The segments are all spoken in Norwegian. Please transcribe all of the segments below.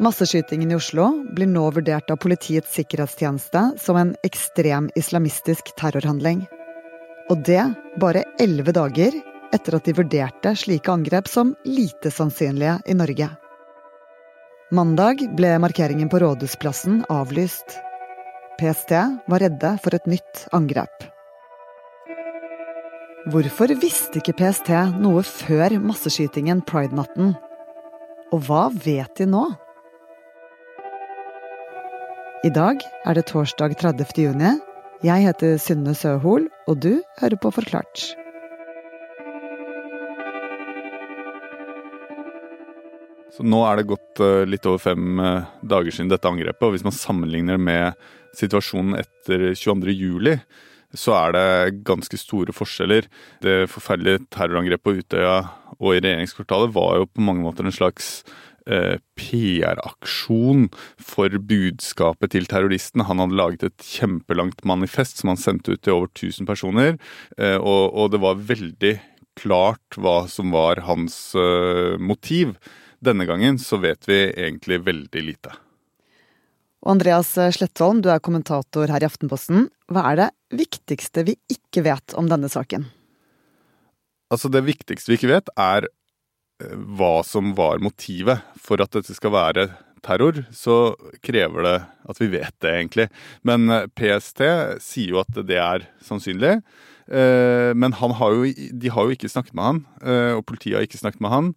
Masseskytingen i Oslo blir nå vurdert av Politiets sikkerhetstjeneste som en ekstrem islamistisk terrorhandling. Og det bare elleve dager etter at de vurderte slike angrep som lite sannsynlige i Norge. Mandag ble markeringen på Rådhusplassen avlyst. PST var redde for et nytt angrep. Hvorfor visste ikke PST noe før masseskytingen pridenatten? Og hva vet de nå? I dag er det torsdag 30. juni. Jeg heter Synne Søhol, og du hører på Forklart. Så nå er det gått uh, litt over fem uh, dager siden dette angrepet, og hvis man sammenligner med situasjonen etter 22.07, så er det ganske store forskjeller. Det forferdelige terrorangrepet på Utøya og i regjeringskvartalet var jo på mange måter en slags Eh, PR-aksjon for budskapet til terroristen. Han hadde laget et kjempelangt manifest som han sendte ut til over 1000 personer. Eh, og, og det var veldig klart hva som var hans uh, motiv. Denne gangen så vet vi egentlig veldig lite. Og Andreas Slettholm, du er kommentator her i Aftenposten. Hva er det viktigste vi ikke vet om denne saken? Altså Det viktigste vi ikke vet, er hva som var motivet for at dette skal være terror, så krever det at vi vet det, egentlig. Men eh, PST sier jo at det er sannsynlig. Eh, men har jo, de har jo ikke snakket med han, eh, og politiet har ikke snakket med han.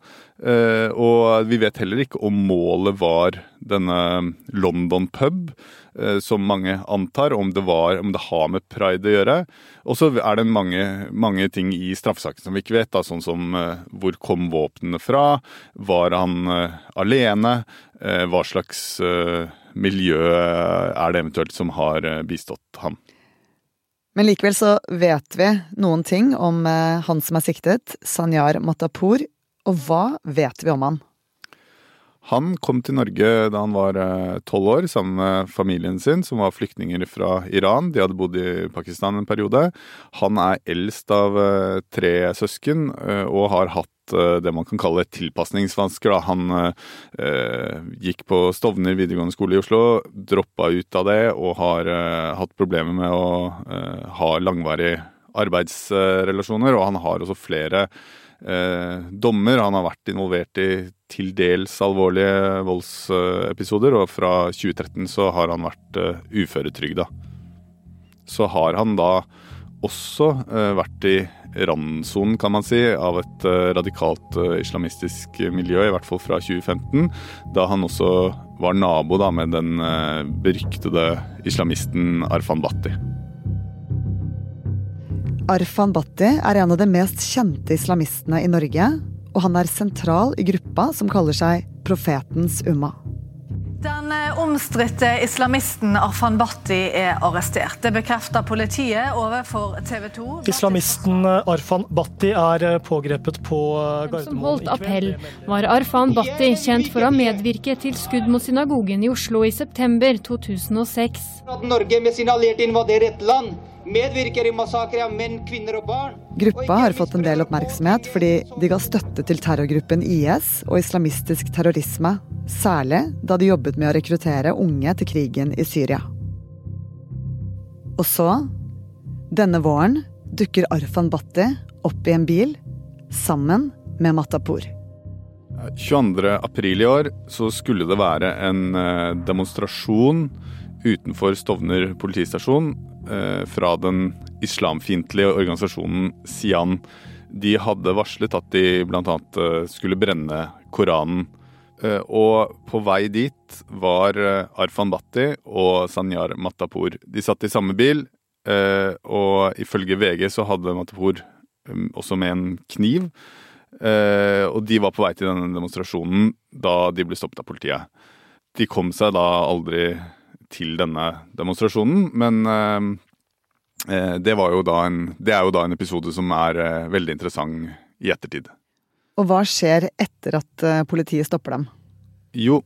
Og vi vet heller ikke om målet var denne London pub. Eh, som mange antar, om det, var, om det har med pride å gjøre. Og så er det mange, mange ting i straffesaken som vi ikke vet, da, sånn som hvor kom våpnene fra, var han alene, hva slags miljø er det eventuelt som har bistått ham. Men likevel så vet vi noen ting om han som er siktet, Sanyar Matapour. Og hva vet vi om han? Han kom til Norge da han var eh, tolv år, sammen med familien sin, som var flyktninger fra Iran. De hadde bodd i Pakistan en periode. Han er eldst av eh, tre søsken eh, og har hatt det man kan kalle tilpasningsvansker. Han eh, gikk på Stovner videregående skole i Oslo, droppa ut av det og har eh, hatt problemer med å eh, ha langvarige arbeidsrelasjoner. Og han har også flere eh, dommer. Han har vært involvert i til dels alvorlige voldsepisoder, og fra 2013 så har han vært uh, uføretrygda. Så har han da også vært i randsonen, kan man si, av et uh, radikalt uh, islamistisk miljø, i hvert fall fra 2015, da han også var nabo da, med den beryktede islamisten Arfan Bhatti. Arfan Bhatti er en av de mest kjente islamistene i Norge, og han er sentral i gruppa som kaller seg Profetens Umma. Den eh, omstridte islamisten Arfan Bhatti er arrestert. Det bekrefter politiet overfor TV 2. Islamisten eh, Arfan Bhatti er eh, pågrepet på Gardermoen. Som holdt appell, var Arfan Bhatti kjent for å medvirke til skudd mot synagogen i Oslo i september 2006. Norge med sine allierte invaderer et land medvirker i massakre av menn, kvinner og barn. Gruppa har fått en del oppmerksomhet fordi de ga støtte til terrorgruppen IS og islamistisk terrorisme, særlig da de jobbet med å rekruttere unge til krigen i Syria. Og så, denne våren, dukker Arfan Bhatti opp i en bil sammen med Matapour. 22.4 i år så skulle det være en eh, demonstrasjon utenfor Stovner politistasjon fra den islamfiendtlige organisasjonen Sian. De hadde varslet at de bl.a. Eh, skulle brenne Koranen. Eh, og på vei dit var Arfan Bhatti og Sanyar Matapour. De satt i samme bil, og ifølge VG så hadde Matapour også med en kniv. Og de var på vei til denne demonstrasjonen da de ble stoppet av politiet. De kom seg da aldri til denne demonstrasjonen. Men eh, eh, det, en, det, er jo da en episode som er eh, veldig interessant i ettertid. Og hva skjer etter at politiet stopper dem? Jo,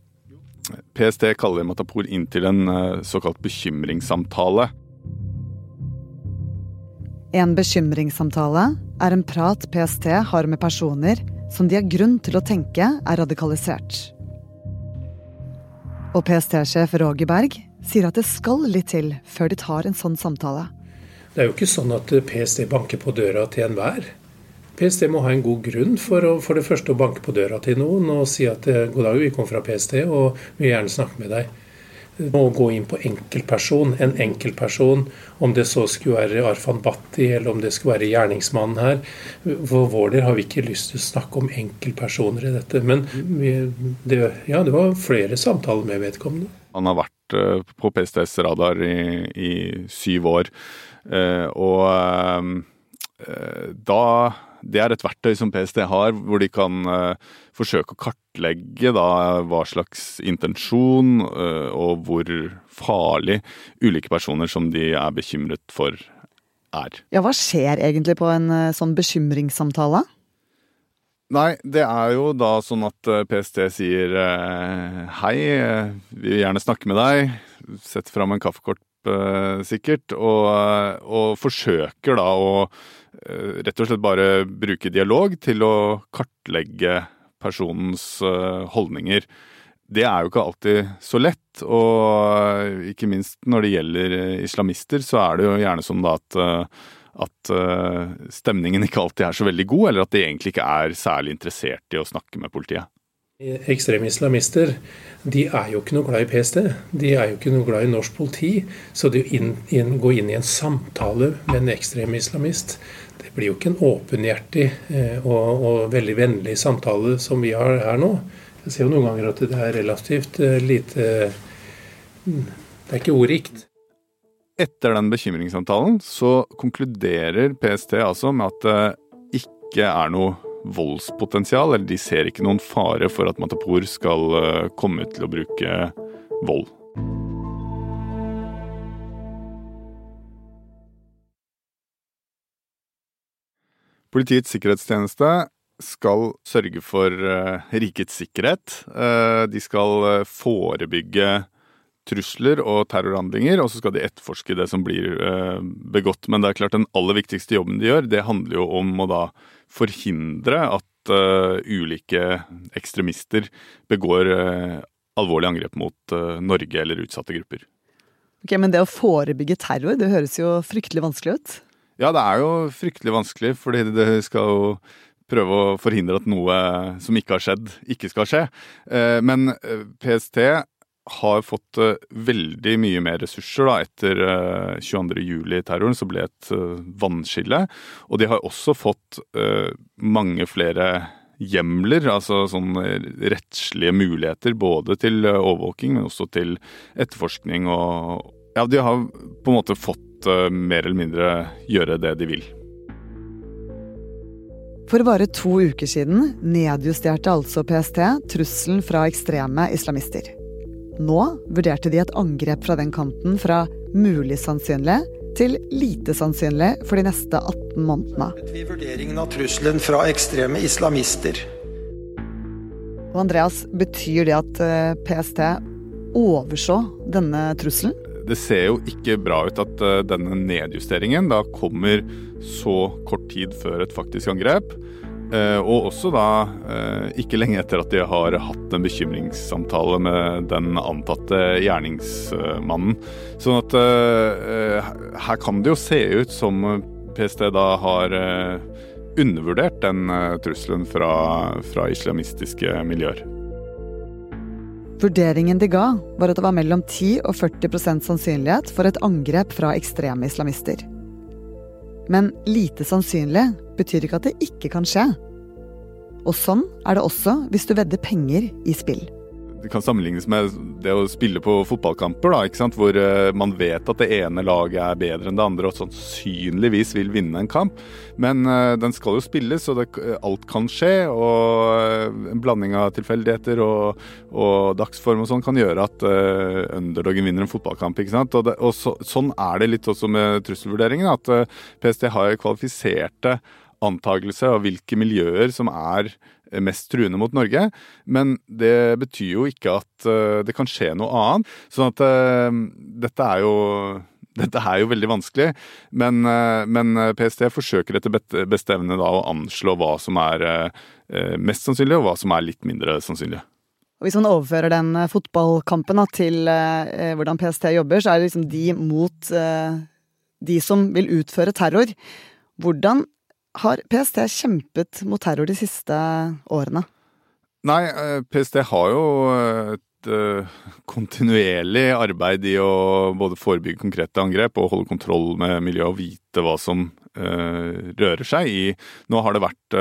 PST kaller Matapour inn til en såkalt bekymringssamtale. En bekymringssamtale er en prat PST har med personer som de har grunn til å tenke er radikalisert. Og PST-sjef Roger Berg sier at det skal litt til før de tar en sånn samtale. Det er jo ikke sånn at PST banker på døra til enhver. PST må ha en god grunn for, å, for det første å banke på døra til noen og si at eh, god dag, vi kommer fra PST og vil gjerne snakke med deg. Å gå inn på enkeltperson, en enkeltperson, om det så skulle være Arfan Bhatti eller om det skulle være gjerningsmannen her. For vår del har vi ikke lyst til å snakke om enkeltpersoner i dette. Men vi, det, ja, det var flere samtaler med vedkommende. Han har vært eh, på PSTs radar i, i syv år. Eh, og da det er et verktøy som PST har, hvor de kan forsøke å kartlegge da, hva slags intensjon og hvor farlig ulike personer som de er bekymret for, er. Ja, Hva skjer egentlig på en sånn bekymringssamtale? Nei, det er jo da sånn at PST sier hei, vi vil gjerne snakke med deg. Setter fram en kaffekorp, sikkert, og, og forsøker da å Eh, rett og slett bare bruke dialog til å kartlegge personens eh, holdninger. Det er jo ikke alltid så lett, og ikke minst når det gjelder islamister, så er det jo gjerne sånn da at, eh, at stemningen ikke alltid er så veldig god, eller at de egentlig ikke er særlig interessert i å snakke med politiet. Ekstreme islamister de er jo ikke noe glad i PST. De er jo ikke noe glad i norsk politi. Så det å gå inn i en samtale med en ekstrem islamist, det blir jo ikke en åpenhjertig eh, og, og, veldig vennlig samtale som vi har her nå. Jeg ser jo noen ganger at det er relativt eh, lite mm, Det er ikke ordrikt. Etter den bekymringssamtalen så konkluderer PST altså med at det ikke er noe voldspotensial, eller de ser ikke noen fare for at Matapour skal eh, komme til å bruke vold. Politiets sikkerhetstjeneste skal sørge for uh, rikets sikkerhet. Uh, de skal forebygge trusler og terrorhandlinger, og så skal de etterforske det som blir begått. Men det er klart den aller viktigste jobben de gjør, det handler jo om å da forhindre at ulike ekstremister begår alvorlige angrep mot Norge eller utsatte grupper. Ok, Men det å forebygge terror, det høres jo fryktelig vanskelig ut? Ja, det er jo fryktelig vanskelig, fordi det skal jo prøve å forhindre at noe som ikke har skjedd, ikke skal skje. Eh, men eh, PST har fått eh, veldig mye mer ressurser da, etter 22.07-terroren, så ble et vannskille. Og de har også fått mange flere hjemler, altså sånn rettslige muligheter både til overvåking, men også til etterforskning og Ja, de har på en måte fått mer eller mindre gjøre det de vil. For bare to uker siden nedjusterte altså PST trusselen fra ekstreme islamister. Nå vurderte de et angrep fra den kanten fra mulig sannsynlig til lite sannsynlig for de neste 18 månedene. Vi vurderingen av trusselen fra ekstreme islamister. Og Andreas, betyr det at eh, PST overså denne trusselen? det ser jo ikke bra ut at uh, denne nedjusteringen da kommer så kort tid før et faktisk angrep. Uh, og også da uh, ikke lenge etter at de har hatt en bekymringssamtale med den antatte gjerningsmannen. Sånn at her kan det jo se ut som PST da har undervurdert den trusselen fra, fra islamistiske miljøer. Vurderingen de ga, var at det var mellom 10 og 40 sannsynlighet for et angrep fra ekstreme islamister. Men lite sannsynlig betyr ikke at det ikke kan skje. Og sånn er det også hvis du vedder penger i spill det kan sammenlignes med det å spille på fotballkamper, da, ikke sant? hvor uh, man vet at det ene laget er bedre enn det andre og sannsynligvis vil vinne en kamp. Men uh, den skal jo spilles, og det, alt kan skje. Og uh, en blanding av tilfeldigheter og, og, dagsform og sånn kan gjøre at underdogen vinner en fotballkamp. ikke sant? Og, det, og så, sånn er det litt også med trusselvurderingen, at PST har kvalifiserte antakelser av hvilke miljøer som er mest truende mot Norge. Men det betyr jo ikke at uh, det kan skje noe annet. Sånn at uh, dette er jo dette er jo veldig vanskelig, men, uh, men PST forsøker etter beste evne å anslå hva som er mest sannsynlig, og hva som er litt mindre sannsynlig. Hvis man overfører den eh, fotballkampen da, til eh, hvordan PST jobber, så er det liksom de mot eh, de som vil utføre terror. Hvordan har PST kjempet mot terror de siste årene? Nei, eh, PST har jo et uh, kontinuerlig arbeid i å både forebygge konkrete angrep og holde kontroll med miljøet og vite hva som rører seg i Nå har det vært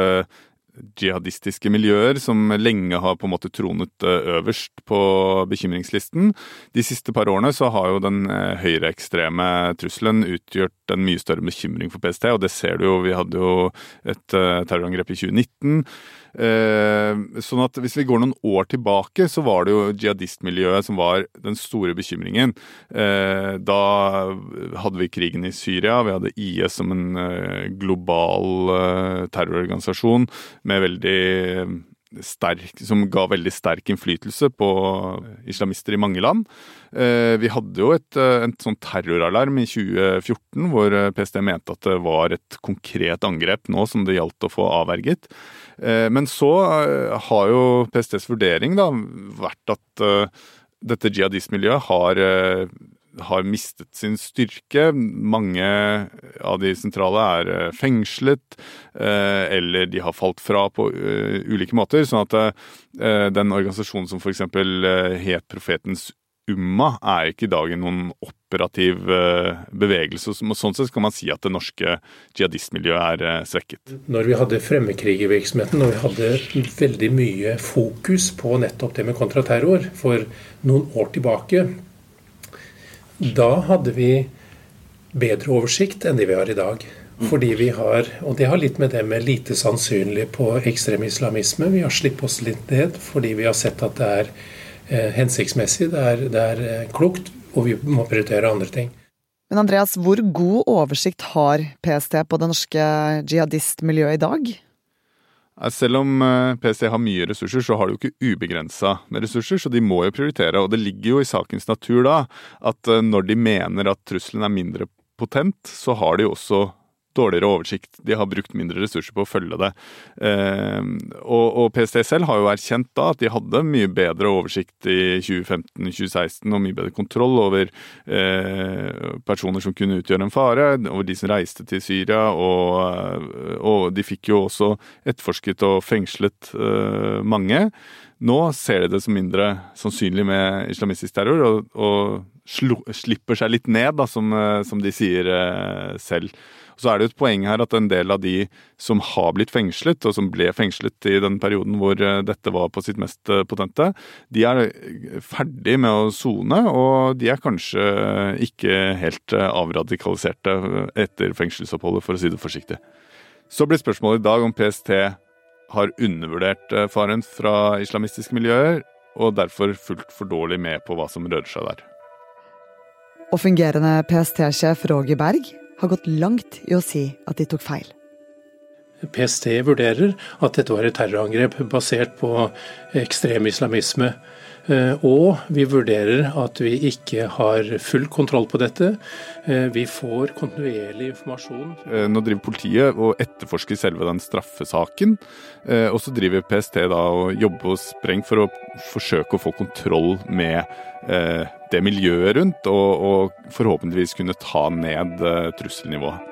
jihadistiske miljøer som lenge har på en måte tronet eh, øverst på bekymringslisten. De siste par årene så har jo den eh, høyreekstreme trusselen utgjort en mye større bekymring for PST, og det ser du jo. Vi hadde jo et eh, terrorangrep i 2019. Eh, sånn at hvis vi går noen år tilbake, så var det jo jihadistmiljøet som var den store bekymringen. Eh, da hadde vi krigen i Syria, vi hadde IS som en eh, global terrororganisasjon med veldig sterk, som ga veldig sterk innflytelse på islamister i mange land. Vi hadde jo et, en sånn terroralarm i 2014 hvor PST mente at det var et konkret angrep nå som det gjaldt å få avverget. Eh, men så eh, har jo PSTs vurdering da vært at eh, dette jihadistmiljøet har, har mistet sin styrke. Mange av de sentrale er fengslet, eller de har falt fra på ulike måter. Sånn at den organisasjonen som f.eks. het Profetens Umma er ikke i dag noen operativ eh, bevegelse. Sånn sett kan man si at det norske jihadistmiljøet er eh, svekket. Når vi hadde fremmedkrigervirksomheten og vi hadde veldig mye fokus på nettopp det med kontraterror for noen år tilbake, da hadde vi bedre oversikt enn det vi har i dag. Fordi vi har, og det har litt med det med lite sannsynlig på ekstrem islamisme. Vi har slitt oss litt ned fordi vi har sett at det er Eh, hensiktsmessig, det er, det er eh, klokt, og vi må prioritere andre ting. Men Andreas, hvor god oversikt har PST på det norske jihadistmiljøet i dag? Selv om eh, PST har mye ressurser, så har de jo ikke ubegrensa med ressurser, så de må jo prioritere. Og det ligger jo i sakens natur da at når de mener at trusselen er mindre potent, så har de jo også dårligere oversikt. De har brukt mindre ressurser på å følge det. Eh, og, og, PST selv har jo erkjent da at de hadde mye bedre oversikt i 2015-2016 og mye bedre kontroll over eh, personer som kunne utgjøre en fare, over de som reiste til Syria. Og, og de fikk jo også etterforsket og fengslet eh, mange. Nå ser de det som mindre sannsynlig med islamistisk terror, og, og slipper seg litt ned, da, som, eh, som de sier eh, selv. Så er det jo et poeng her at en del av de som har blitt fengslet, og som ble fengslet i den perioden hvor eh, dette var på sitt mest eh, potente, de er ferdig med å sone, og de er kanskje ikke helt eh, avradikaliserte etter fengselsoppholdet, for å si det forsiktig. Så blir spørsmålet i dag om PST har undervurdert faren fra islamistiske miljøer, og derfor fulgt for dårlig med på hva som rører seg der. Og fungerende PST-sjef Roger Berg har gått langt i å si at de tok feil. PST vurderer at dette var et terrorangrep basert på ekstrem islamisme. Eh, og vi vurderer at vi ikke har full kontroll på dette. Eh, vi får kontinuerlig informasjon. Eh, nå driver politiet og etterforsker selve den straffesaken. Og så driver PST da og jobber og Spreng for å forsøke å få kontroll med det miljøet rundt, og, og forhåpentligvis kunne ta ned trusselnivået.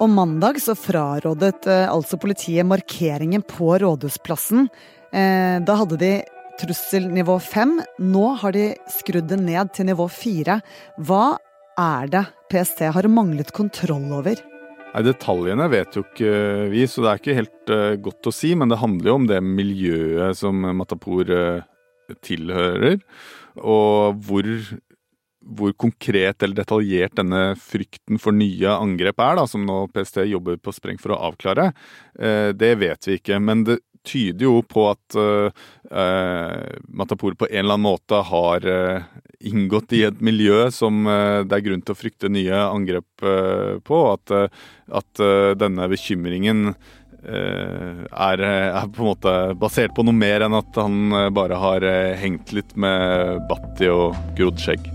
Og mandag så frarådet altså politiet markeringen på Rådhusplassen. Da hadde de trusselnivå fem. Nå har de skrudd det ned til nivå fire. Hva er det PST har manglet kontroll over? Nei, Detaljene vet jo ikke vi, så det er ikke helt uh, godt å si. Men det handler jo om det miljøet som Matapour uh, tilhører. Og hvor, hvor, konkret eller detaljert denne frykten for nye angrep er, da, som nå PST jobber på spreng for å avklare, uh, det vet vi ikke. Men det tyder jo på at uh, Matapour på en eller annen måte har uh, inngått i et miljø som uh, det er grunn til å frykte nye angrep på. At, at denne bekymringen er, er, på en måte basert på noe mer enn at han bare har hengt litt med batti og grodd skjegg.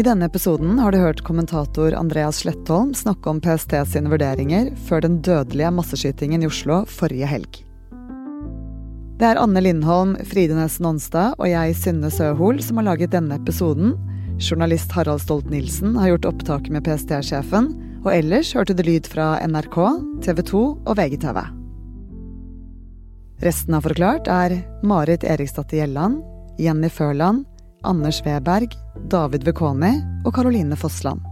I denne episoden har du hørt kommentator Andreas Slettholm snakke om PST sine vurderinger før den dødelige masseskytingen i Oslo forrige helg. Det er Anne Lindholm, Fride Næss Nonstad og jeg, Synne Søhol, som har laget denne episoden. Journalist Harald Stolt-Nielsen har gjort opptaket med PST-sjefen. Og ellers hørte du lyd fra NRK, TV 2 og VGTV. Resten av Forklart er Marit Eriksdatter Gjelland, Jenny Førland, Anders Weberg, David Vekoni og Caroline Fossland.